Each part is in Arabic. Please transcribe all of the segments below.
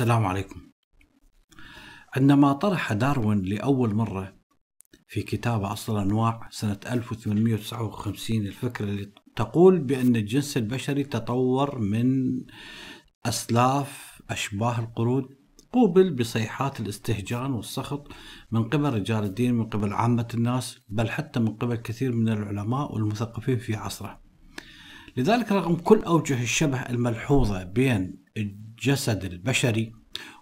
السلام عليكم. عندما طرح داروين لأول مرة في كتابه أصل الأنواع سنة 1859 الفكرة اللي تقول بأن الجنس البشري تطور من أسلاف أشباه القرود قوبل بصيحات الاستهجان والسخط من قبل رجال الدين من قبل عامة الناس بل حتى من قبل كثير من العلماء والمثقفين في عصره لذلك رغم كل أوجه الشبه الملحوظة بين الجسد البشري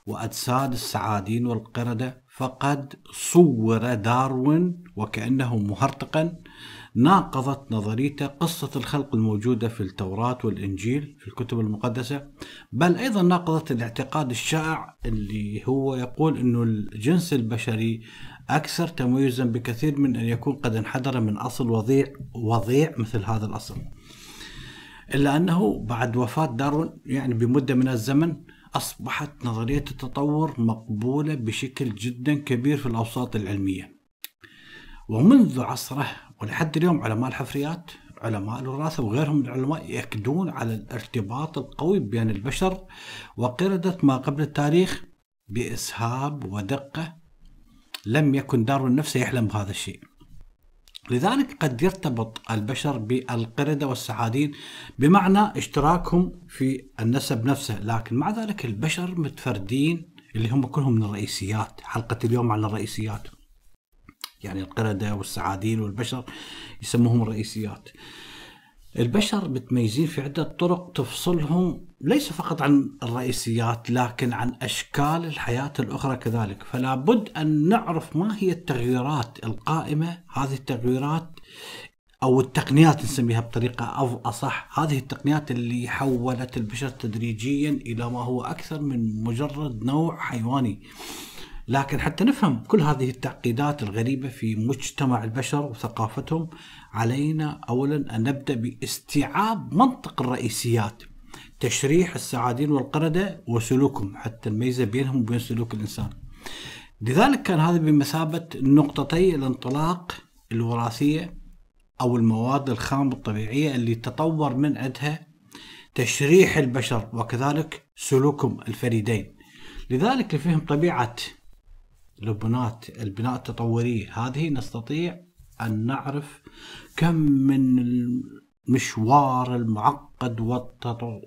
وأجساد السعادين والقردة فقد صور داروين وكأنه مهرطقا ناقضت نظريته قصة الخلق الموجودة في التوراة والإنجيل في الكتب المقدسة بل أيضا ناقضت الاعتقاد الشائع اللي هو يقول أنه الجنس البشري أكثر تميزا بكثير من أن يكون قد انحدر من أصل وضيع وضيع مثل هذا الأصل. إلا أنه بعد وفاة داروين يعني بمدة من الزمن أصبحت نظرية التطور مقبولة بشكل جدا كبير في الأوساط العلمية. ومنذ عصره ولحد اليوم علماء الحفريات علماء الوراثة وغيرهم من العلماء يأكدون على الارتباط القوي بين البشر وقردة ما قبل التاريخ بإسهاب ودقة لم يكن داروين نفسه يحلم بهذا الشيء. لذلك قد يرتبط البشر بالقردة والسعادين بمعنى اشتراكهم في النسب نفسه لكن مع ذلك البشر متفردين اللي هم كلهم من الرئيسيات حلقة اليوم عن الرئيسيات. يعني القردة والسعادين والبشر يسموهم الرئيسيات البشر متميزين في عدة طرق تفصلهم ليس فقط عن الرئيسيات لكن عن أشكال الحياة الأخرى كذلك. فلا بد أن نعرف ما هي التغييرات القائمة. هذه التغييرات أو التقنيات نسميها بطريقة أو أصح هذه التقنيات اللي حولت البشر تدريجيا إلى ما هو أكثر من مجرد نوع حيواني. لكن حتى نفهم كل هذه التعقيدات الغريبة في مجتمع البشر وثقافتهم علينا أولا أن نبدأ باستيعاب منطق الرئيسيات تشريح السعادين والقردة وسلوكهم حتى نميز بينهم وبين سلوك الإنسان. لذلك كان هذا بمثابة نقطتي الانطلاق الوراثية أو المواد الخام الطبيعية اللي تطور من عندها تشريح البشر وكذلك سلوكهم الفريدين. لذلك لفهم طبيعة لبنات البناء التطورية هذه نستطيع أن نعرف كم من المشوار المعقد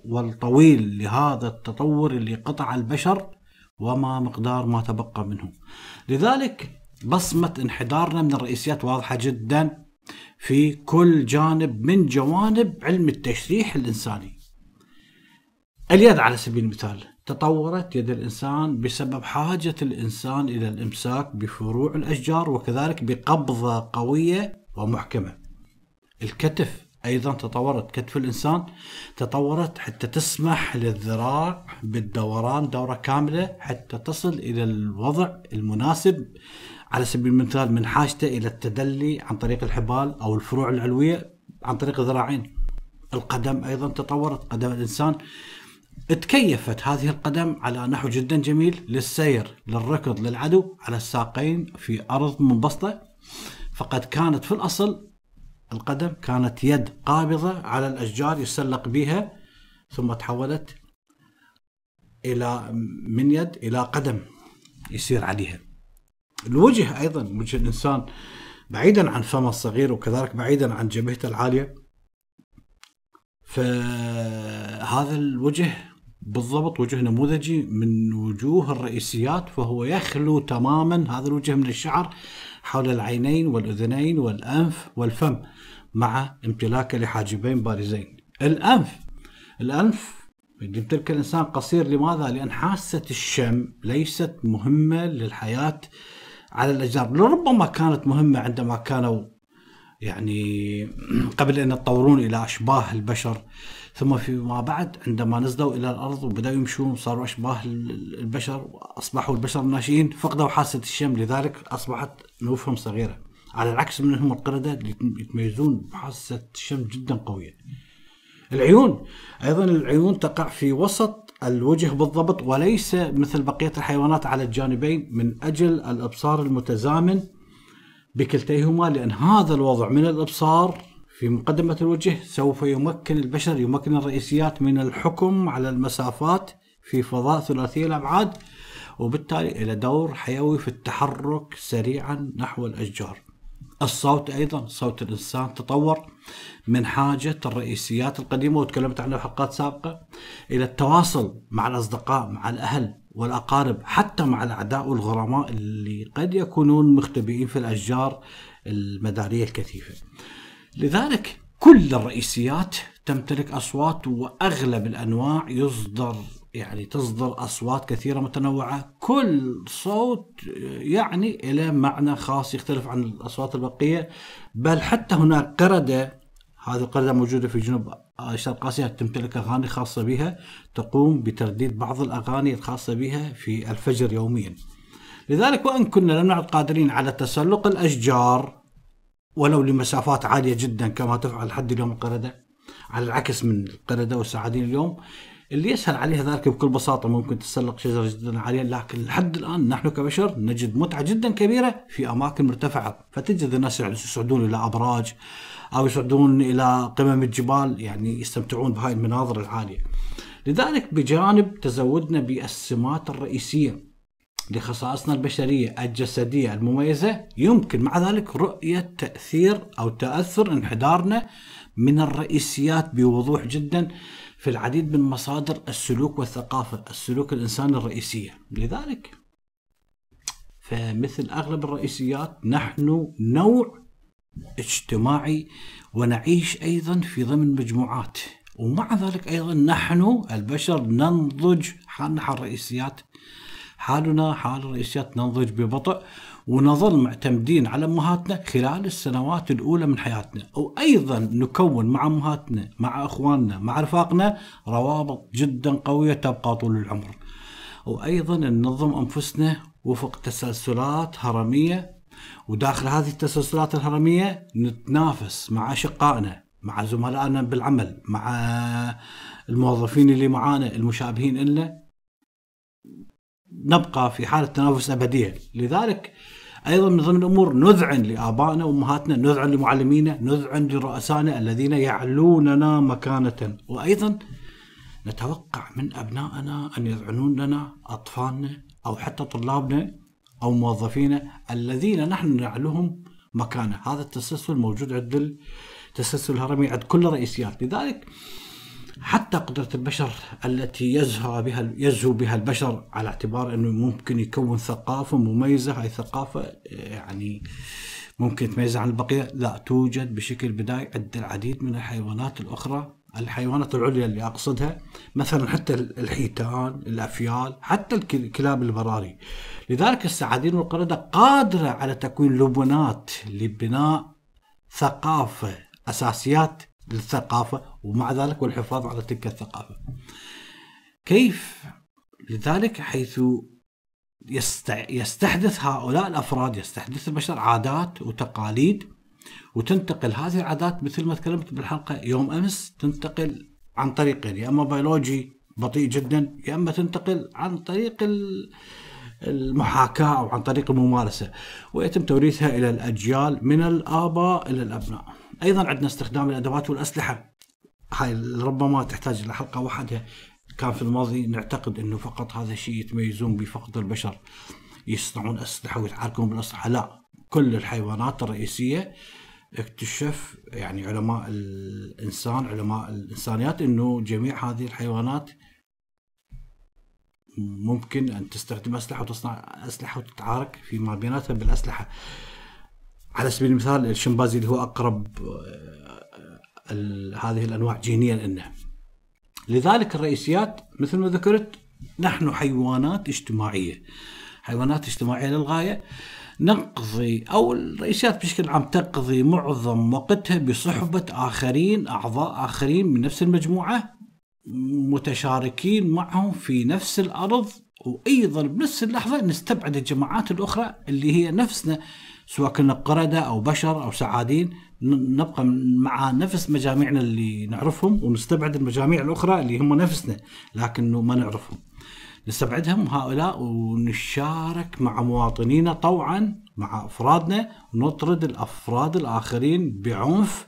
والطويل لهذا التطور اللي قطع البشر وما مقدار ما تبقى منه. لذلك بصمة انحدارنا من الرئيسيات واضحة جدا في كل جانب من جوانب علم التشريح الإنساني. اليد على سبيل المثال. تطورت يد الإنسان بسبب حاجة الإنسان إلى الإمساك بفروع الأشجار وكذلك بقبضة قوية ومحكمة. الكتف أيضا تطورت. كتف الإنسان تطورت حتى تسمح للذراع بالدوران دورة كاملة حتى تصل إلى الوضع المناسب على سبيل المثال من حاجته إلى التدلي عن طريق الحبال أو الفروع العلوية عن طريق الذراعين القدم أيضا تطورت. قدم الإنسان تكيفت هذه القدم على نحو جدا جميل للسير للركض للعدو على الساقين في أرض منبسطة. فقد كانت في الأصل القدم كانت يد قابضة على الأشجار يسلق بها ثم تحولت إلى من يد إلى قدم يسير عليها. الوجه أيضا وجه الإنسان بعيدا عن فمه الصغير وكذلك بعيدا عن جبهته العالية. فهذا الوجه بالضبط وجه نموذجي من وجوه الرئيسيات فهو يخلو تماما هذا الوجه من الشعر حول العينين والأذنين والأنف والفم مع امتلاكه لحاجبين بارزين الأنف الأنف يمتلك الإنسان قصير لماذا؟ لأن حاسة الشم ليست مهمة للحياة على الأشجار لربما كانت مهمة عندما كانوا يعني قبل أن يتطورون إلى أشباه البشر ثم فيما بعد عندما نزلوا إلى الأرض وبدأوا يمشون وصاروا أشباه البشر وأصبحوا البشر الناشئين فقدوا حاسة الشم لذلك أصبحت نوفهم صغيرة على العكس منهم القردة اللي يتميزون بحاسة الشم جدا قوية. العيون أيضا العيون تقع في وسط الوجه بالضبط وليس مثل بقية الحيوانات على الجانبين من أجل الإبصار المتزامن بكلتيهما لأن هذا الوضع من الإبصار في مقدمة الوجه سوف يمكن البشر يمكن الرئيسيات من الحكم على المسافات في فضاء ثلاثي الأبعاد وبالتالي إلى دور حيوي في التحرك سريعا نحو الأشجار. الصوت أيضا صوت الإنسان تطور من حاجة الرئيسيات القديمة وتكلمت عنها في حلقات سابقة إلى التواصل مع الأصدقاء مع الأهل والأقارب حتى مع الأعداء والغرماء اللي قد يكونون مختبئين في الأشجار المدارية الكثيفة. لذلك كل الرئيسيات تمتلك أصوات وأغلب الأنواع يصدر يعني تصدر أصوات كثيرة متنوعة. كل صوت يعني إلى معنى خاص يختلف عن الأصوات البقية. بل حتى هناك قردة هذه القردة موجودة في جنوب شرق آسيا تمتلك أغاني خاصة بها. تقوم بترديد بعض الأغاني الخاصة بها في الفجر يوميا. لذلك وإن كنا لم نعد قادرين على تسلق الأشجار ولو لمسافات عالية جدا كما تفعل لحد اليوم القردة على العكس من القردة والسعادين اليوم اللي يسهل عليها ذلك بكل بساطة ممكن تسلق شجرة جدا عالية لكن لحد الآن نحن كبشر نجد متعة جدا كبيرة في أماكن مرتفعة. فتجد الناس يصعدون إلى أبراج أو يصعدون إلى قمم الجبال يعني يستمتعون بهاي المناظر العالية. لذلك بجانب تزودنا بالسمات الرئيسية لخصائصنا البشرية الجسدية المميزة يمكن مع ذلك رؤية تأثير أو تأثر انحدارنا من الرئيسيات بوضوح جدا في العديد من مصادر السلوك والثقافة السلوك الإنساني الرئيسية. لذلك فمثل أغلب الرئيسيات نحن نوع اجتماعي ونعيش أيضا في ضمن مجموعات. ومع ذلك أيضا نحن البشر ننضج حال الرئيسيات حالنا حال الرئيسيات ننضج ببطء ونظل معتمدين على امهاتنا خلال السنوات الأولى من حياتنا. وأيضا نكون مع امهاتنا مع إخواننا مع رفاقنا روابط جدا قوية تبقى طول العمر. وأيضا ننظم أنفسنا وفق تسلسلات هرمية. وداخل هذه التسلسلات الهرمية نتنافس مع أشقائنا مع زملائنا بالعمل مع الموظفين اللي معانا المشابهين لنا نبقى في حالة تنافس أبدية. لذلك أيضا من ضمن الأمور نذعن لآبائنا وأمهاتنا نذعن لمعلمينا نذعن لرؤسائنا الذين يعلوننا مكانة. وأيضا نتوقع من أبنائنا أن يذعنون لنا أطفالنا أو حتى طلابنا أو موظفينا الذين نحن نعلوهم مكانة. هذا التسلسل موجود عند التسلسل الهرمي عند كل الرئيسيات. لذلك حتى قدرة البشر التي يزهى بها يزهو بها البشر على اعتبار إنه ممكن يكون ثقافة مميزة. هاي الثقافة يعني ممكن تميزها عن البقية. لا توجد بشكل بدائي عند العديد من الحيوانات الأخرى الحيوانات العليا اللي أقصدها مثلا حتى الحيتان الأفيال حتى الكلاب البراري. لذلك السعادين والقردة قادرة على تكوين لبنات لبناء ثقافة أساسيات للثقافة ومع ذلك والحفاظ على تلك الثقافة كيف لذلك حيث يستحدث هؤلاء الأفراد يستحدث البشر عادات وتقاليد وتنتقل هذه العادات مثل ما تكلمت بالحلقة يوم أمس تنتقل عن طريقين يا أما بيولوجي بطيء جدا يا أما تنتقل عن طريق المحاكاة أو عن طريق الممارسة ويتم توريثها إلى الأجيال من الآباء إلى الأبناء. أيضا عندنا استخدام الأدوات والأسلحة. هاي ربما تحتاج إلى حلقه وحدها كان في الماضي نعتقد إنه فقط هذا الشيء يتميزون به فقط البشر يصنعون أسلحة ويتحركون بالأسلحة. لا كل الحيوانات الرئيسية اكتشف يعني علماء الإنسان علماء الإنسانيات إنه جميع هذه الحيوانات ممكن أن تستخدم أسلحة وتصنع أسلحة وتتعارك فيما بيناتها بالأسلحة. على سبيل المثال الشمبانزي اللي هو أقرب آه، هذه الأنواع جينيا لنا لذلك الرئيسيات مثل ما ذكرت نحن حيوانات اجتماعية. حيوانات اجتماعية للغاية. نقضي أو الرئيسيات بشكل عام تقضي معظم وقتها بصحبة آخرين أعضاء آخرين من نفس المجموعة متشاركين معهم في نفس الأرض وأيضا بنفس اللحظة نستبعد الجماعات الأخرى اللي هي نفسنا. سواء كنا قردة أو بشر أو سعادين نبقى مع نفس مجاميعنا اللي نعرفهم ونستبعد المجاميع الأخرى اللي هم نفسنا لكنه ما نعرفهم. نستبعدهم هؤلاء ونشارك مع مواطنينا طوعا مع أفرادنا ونطرد الأفراد الآخرين بعنف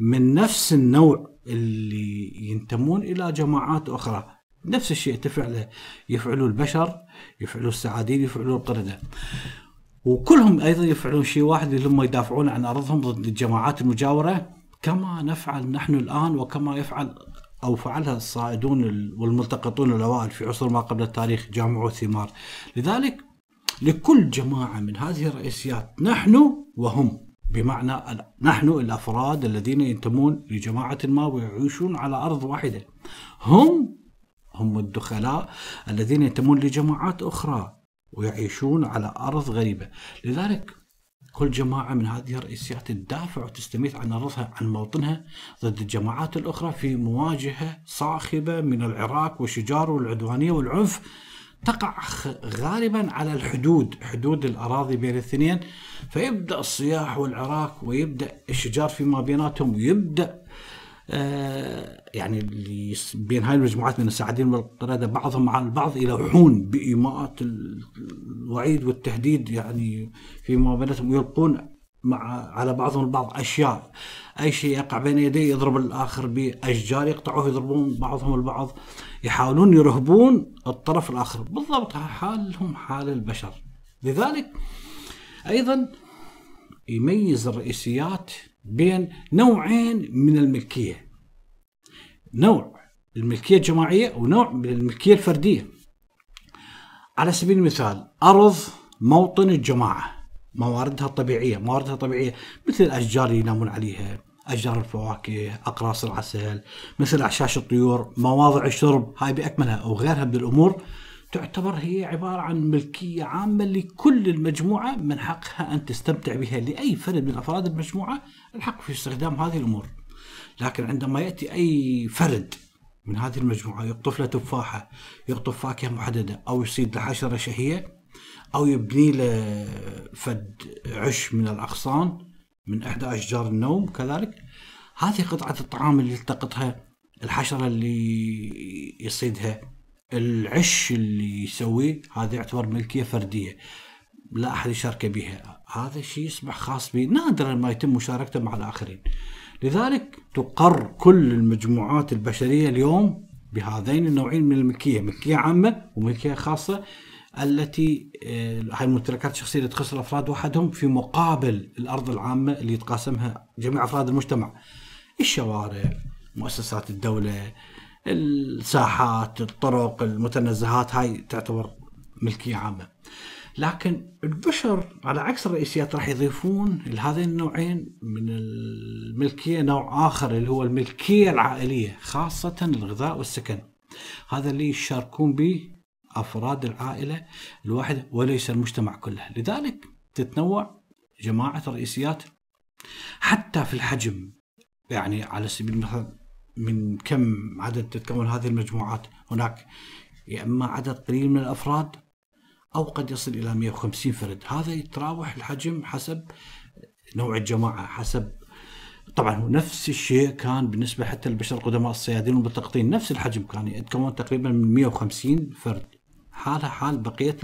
من نفس النوع اللي ينتمون إلى جماعات أخرى. نفس الشيء تفعله يفعلوا البشر يفعلوا السعادين يفعلوا القردة. وكلهم أيضا يفعلون شيء واحد اللي هم يدافعون عن أرضهم ضد الجماعات المجاورة كما نفعل نحن الآن وكما يفعل أو فعلها الصائدون والملتقطون الأوائل في عصر ما قبل التاريخ جامعوا ثمار لذلك لكل جماعة من هذه الرئيسيات نحن وهم بمعنى نحن الأفراد الذين ينتمون لجماعة ما ويعيشون على أرض واحدة. هم هم الدخلاء الذين ينتمون لجماعات أخرى. ويعيشون على أرض غريبة. لذلك كل جماعة من هذه الرئيسيات تدافع وتستميت عن أرضها عن موطنها ضد الجماعات الأخرى في مواجهة صاخبة من العراك والشجار والعدوانية والعنف. تقع غالبا على الحدود حدود الأراضي بين الاثنين. فيبدأ الصياح والعراك ويبدأ الشجار فيما بيناتهم ويبدأ يعني اللي بين هاي المجموعات من الساعدين والقردة بعضهم على البعض يلوحون بإيماءات الوعيد والتهديد يعني فيما بيناتهم ويلقون مع على بعضهم البعض أشياء. أي شيء يقع بين يديه يضرب الآخر بأشجار يقطعوه يضربون بعضهم البعض يحاولون يرهبون الطرف الآخر. بالضبط حالهم حال البشر. لذلك أيضا يميز الرئيسيات بين نوعين من الملكية. نوع الملكية الجماعية ونوع من الملكية الفردية. على سبيل المثال أرض موطن الجماعة. مواردها الطبيعية، مواردها الطبيعية مثل الاشجار اللي ينامون عليها، أشجار الفواكه، أقراص العسل، مثل أعشاش الطيور، مواضع الشرب، هاي بأكملها أو غيرها من الأمور تعتبر هي عبارة عن ملكية عامة لكل المجموعة من حقها أن تستمتع بها لأي فرد من أفراد المجموعة الحق في استخدام هذه الأمور. لكن عندما يأتي أي فرد من هذه المجموعة يقطف له تفاحة، يقطف فاكهة محددة أو يصيد له حشره شهية أو يبني له فد عش من الأغصان من إحدى أشجار النوم كذلك هذه قطعة الطعام اللي يلتقطها الحشرة اللي يصيدها العش اللي يسويه هذا يعتبر ملكية فردية. لا أحد يشارك بها. هذا الشيء يصبح خاص به نادرا ما يتم مشاركته مع الآخرين. لذلك تقر كل المجموعات البشرية اليوم بهذين النوعين من الملكية. ملكية عامة وملكية خاصة التي آه، هاي الممتلكات الشخصيه اللي تخص الأفراد وحدهم في مقابل الأرض العامة اللي يتقاسمها جميع أفراد المجتمع. الشوارع، مؤسسات الدولة، الساحات، الطرق، المتنزهات هاي تعتبر ملكية عامة. لكن البشر على عكس الرئيسيات راح يضيفون لهذين النوعين من الملكية نوع آخر اللي هو الملكية العائلية خاصة الغذاء والسكن. هذا اللي يشاركون به افراد العائلة الواحده وليس المجتمع كله، لذلك تتنوع جماعة الرئيسيات حتى في الحجم يعني على سبيل المثال من كم عدد تتكون هذه المجموعات؟ هناك يا إما عدد قليل من الأفراد أو قد يصل إلى 150 فرد، هذا يتراوح الحجم حسب نوع الجماعة حسب طبعا نفس الشيء كان بالنسبة حتى للبشر القدماء الصيادين والملتقطين نفس الحجم كان يتكون تقريبا من 150 فرد. حالها حال بقية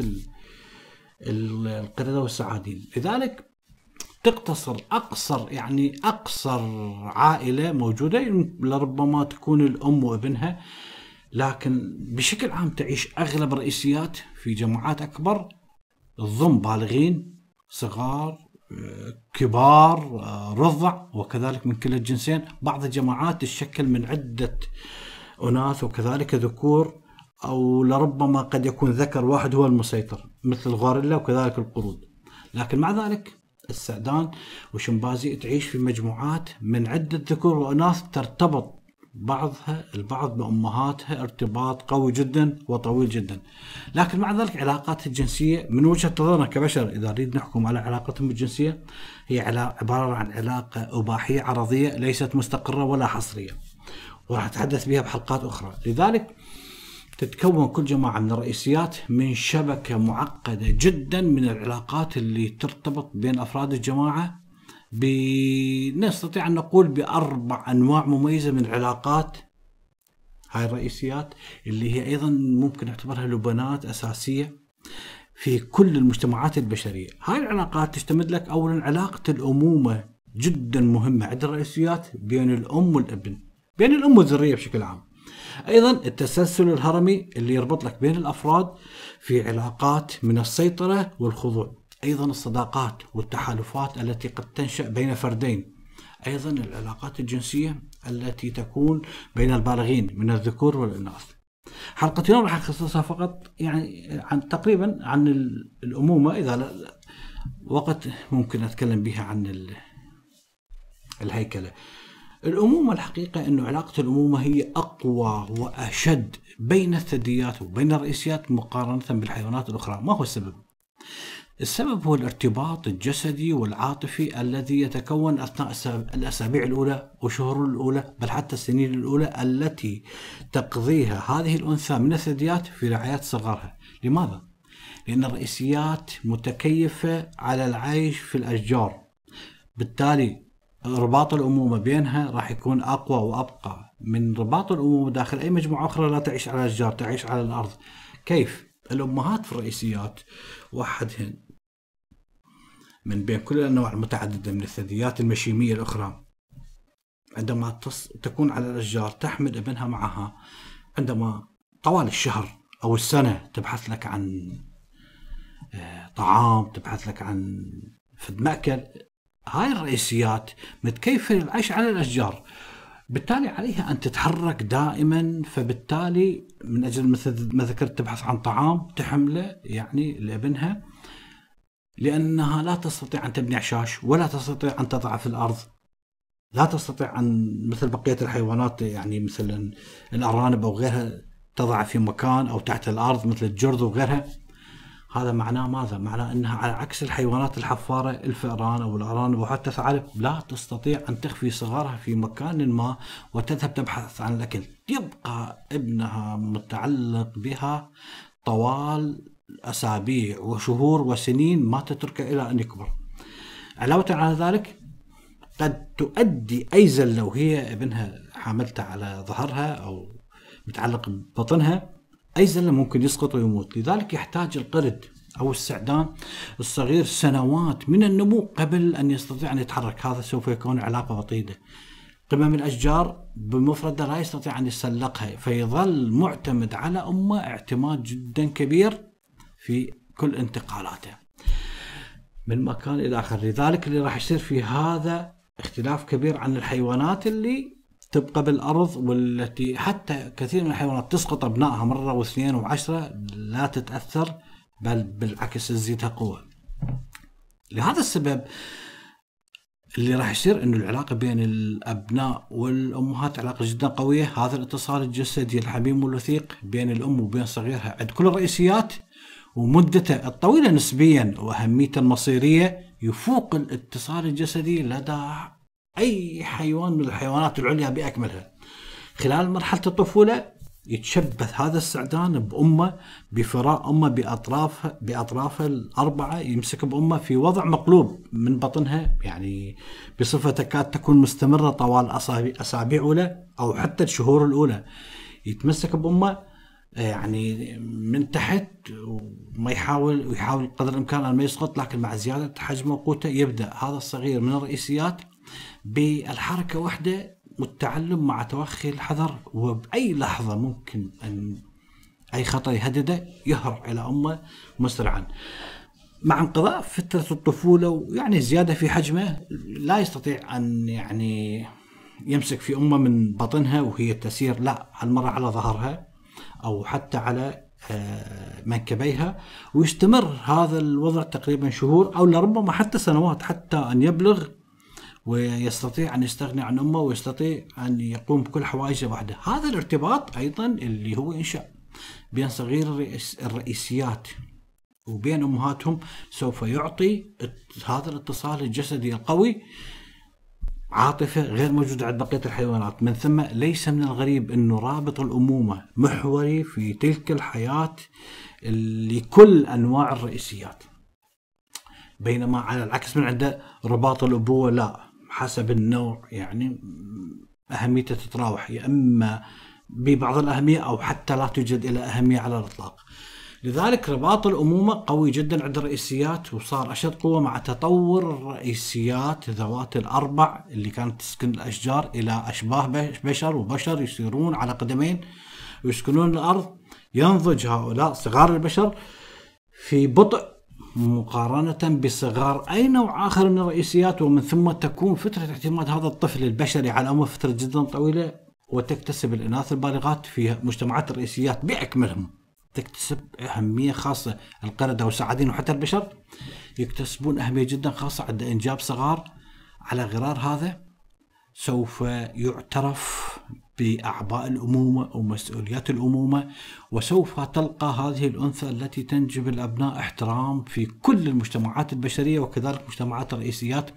القردة والسعادين. لذلك تقتصر أقصر يعني أقصر عائلة موجودة لربما تكون الأم وابنها لكن بشكل عام تعيش أغلب الرئيسيات في جماعات أكبر تضم بالغين صغار كبار رضع وكذلك من كلا الجنسين. بعض الجماعات تشكل من عدة أناث وكذلك ذكور أو لربما قد يكون ذكر واحد هو المسيطر مثل الغوريلا وكذلك القرود. لكن مع ذلك السعدان وشمبازي تعيش في مجموعات من عدة ذكور وأناث ترتبط بعضها البعض بأمهاتها ارتباط قوي جدا وطويل جدا. لكن مع ذلك علاقات الجنسية من وجهة نظرنا كبشر إذا نريد نحكم على علاقتهم الجنسية هي عبارة عن علاقة إباحية عرضية ليست مستقرة ولا حصرية. وراح أتحدث بها بحلقات أخرى. لذلك تتكون كل جماعة من الرئيسيات من شبكة معقدة جدا من العلاقات اللي ترتبط بين أفراد الجماعة نستطيع أن نقول بأربع أنواع مميزة من العلاقات هاي الرئيسيات اللي هي أيضا ممكن نعتبرها لبنات أساسية في كل المجتمعات البشرية. هاي العلاقات تشتمل لك أولا علاقة الأمومة جدا مهمة عند الرئيسيات بين الأم والابن بين الأم والذرية بشكل عام. أيضا التسلسل الهرمي اللي يربط لك بين الأفراد في علاقات من السيطرة والخضوع أيضا الصداقات والتحالفات التي قد تنشأ بين فردين أيضا العلاقات الجنسية التي تكون بين البالغين من الذكور والإناث حلقة اليوم راح أخصصها فقط يعني عن تقريبا عن الأمومة إذا لا وقت ممكن أتكلم بها عن الهيكلة. الأمومة الحقيقة انه علاقة الأمومة هي أقوى وأشد بين الثدييات وبين الرئيسيات مقارنة بالحيوانات الأخرى، ما هو السبب؟ السبب هو الارتباط الجسدي والعاطفي الذي يتكون أثناء الأسابيع الأولى والشهور الأولى بل حتى السنين الأولى التي تقضيها هذه الأنثى من الثدييات في رعاية صغارها، لماذا؟ لأن الرئيسيات متكيفة على العيش في الأشجار. بالتالي رباط الأمومة بينها راح يكون أقوى وأبقى من رباط الأمومة داخل أي مجموعة أخرى لا تعيش على الاشجار، تعيش على الأرض. كيف؟ الأمهات في الرئيسيات وحدهن من بين كل الأنواع المتعددة من الثدييات المشيمية الأخرى عندما تص... تكون على الأشجار تحمل ابنها معها عندما طوال الشهر أو السنة تبحث لك عن آه، طعام تبحث لك عن فد مأكل هاي الرئيسيات متكيفة للعيش على الأشجار. بالتالي عليها أن تتحرك دائما فبالتالي من أجل مثل ما ذكرت تبحث عن طعام تحمله يعني لابنها لأنها لا تستطيع أن تبني عشاش ولا تستطيع أن تضع في الأرض. لا تستطيع أن مثل بقية الحيوانات يعني مثلا الأرانب أو غيرها تضع في مكان أو تحت الأرض مثل الجرذ وغيرها. هذا معناه ماذا؟ معناه أنها على عكس الحيوانات الحفارة الفئران أو الأرانب وحتى الثعالب لا تستطيع أن تخفي صغارها في مكان ما وتذهب تبحث عن الأكل يبقى ابنها متعلق بها طوال أسابيع وشهور وسنين ما تتركه إلى أن يكبر علاوة على ذلك قد تؤدي أي زلة وهي ابنها حاملته على ظهرها أو متعلق ببطنها أي زلة ممكن يسقط ويموت. لذلك يحتاج القرد أو السعدان الصغير سنوات من النمو قبل أن يستطيع أن يتحرك. هذا سوف يكون علاقة وطيدة. قمم الأشجار بمفردة لا يستطيع أن يسلقها فيظل معتمد على أمه اعتماد جدا كبير في كل انتقالاته. من مكان إلى آخر. لذلك اللي راح يصير في هذا اختلاف كبير عن الحيوانات اللي تبقى بالأرض والتي حتى كثير من الحيوانات تسقط أبنائها مرة واثنين وعشرة لا تتأثر بل بالعكس تزيدها قوة. لهذا السبب اللي راح يصير إنه العلاقة بين الأبناء والأمهات علاقة جدا قوية، هذا الاتصال الجسدي الحميم والوثيق بين الأم وبين صغيرها. عند كل الرئيسيات ومدته الطويلة نسبيا وأهميته المصيرية يفوق الاتصال الجسدي لدى أي حيوان من الحيوانات العليا بأكملها. خلال مرحلة الطفولة يتشبث هذا السعدان بأمه بفراء أمه بأطراف بأطرافه الأربعة يمسك بأمه في وضع مقلوب من بطنها يعني بصفة تكاد تكون مستمرة طوال أسابيع أولى أو حتى الشهور الأولى. يتمسك بأمه يعني من تحت وما يحاول ويحاول قدر الإمكان أن ما يسقط لكن مع زيادة حجمه وقوته يبدأ. هذا الصغير من الرئيسيات بالحركة واحدة والتعلم مع توخي الحذر وبأي لحظة ممكن أن أي خطر يهدده يهرع إلى أمة مسرعا. مع انقضاء فترة الطفولة ويعني زيادة في حجمه لا يستطيع أن يعني يمسك في أمة من بطنها وهي تسير لا هالمرة على ظهرها أو حتى على آه، منكبيها ويستمر هذا الوضع تقريبا شهور أو لربما حتى سنوات حتى أن يبلغ ويستطيع أن يستغني عن أمه ويستطيع أن يقوم بكل حوائجه وحده، هذا الارتباط أيضا اللي هو انشا بين صغير الرئيسيات وبين أمهاتهم سوف يعطي هذا الاتصال الجسدي القوي عاطفة غير موجودة عند بقية الحيوانات. من ثم ليس من الغريب أنه رابط الأمومة محوري في تلك الحياة لكل أنواع الرئيسيات. بينما على العكس من عنده رباط الأبوة لا. حسب النوع يعني أهميته تتراوح يا إما ببعض الأهمية أو حتى لا توجد إلى أهمية على الإطلاق. لذلك رباط الأمومة قوي جدا عند الرئيسيات وصار أشد قوة مع تطور الرئيسيات ذوات الأربع اللي كانت تسكن الأشجار إلى أشباه بشر وبشر يسيرون على قدمين ويسكنون الأرض. ينضج هؤلاء صغار البشر في بطء مقارنة بصغار أي نوع آخر من الرئيسيات ومن ثم تكون فترة اعتماد هذا الطفل البشري على أمه فترة جدا طويلة وتكتسب الإناث البالغات في مجتمعات الرئيسيات بأكملهم. تكتسب أهمية خاصة القردة والسعادين وحتى البشر. يكتسبون أهمية جدا خاصة عند إنجاب صغار. على غرار هذا سوف يعترف بأعباء الأمومة ومسؤوليات الأمومة وسوف تلقى هذه الأنثى التي تنجب الأبناء احترام في كل المجتمعات البشرية وكذلك مجتمعات الرئيسيات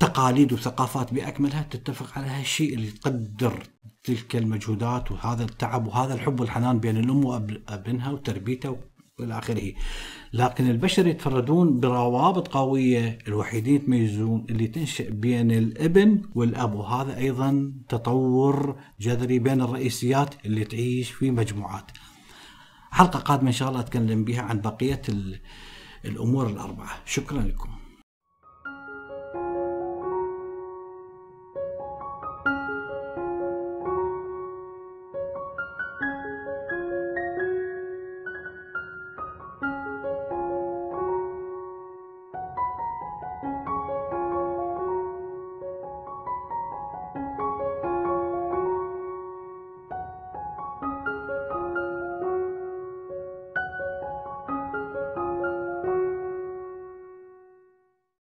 تقاليد وثقافات بأكملها تتفق على هالشيء اللي تقدر تلك المجهودات وهذا التعب وهذا الحب والحنان بين الأم وابنها وتربيته والى آخره. لكن البشر يتفردون بروابط قوية الوحيدين يتميزون اللي تنشئ بين الإبن والأب وهذا أيضا تطور جذري بين الرئيسيات اللي تعيش في مجموعات. حلقة قادمة إن شاء الله أتكلم بها عن بقية الأمور الأربعة. شكرا لكم.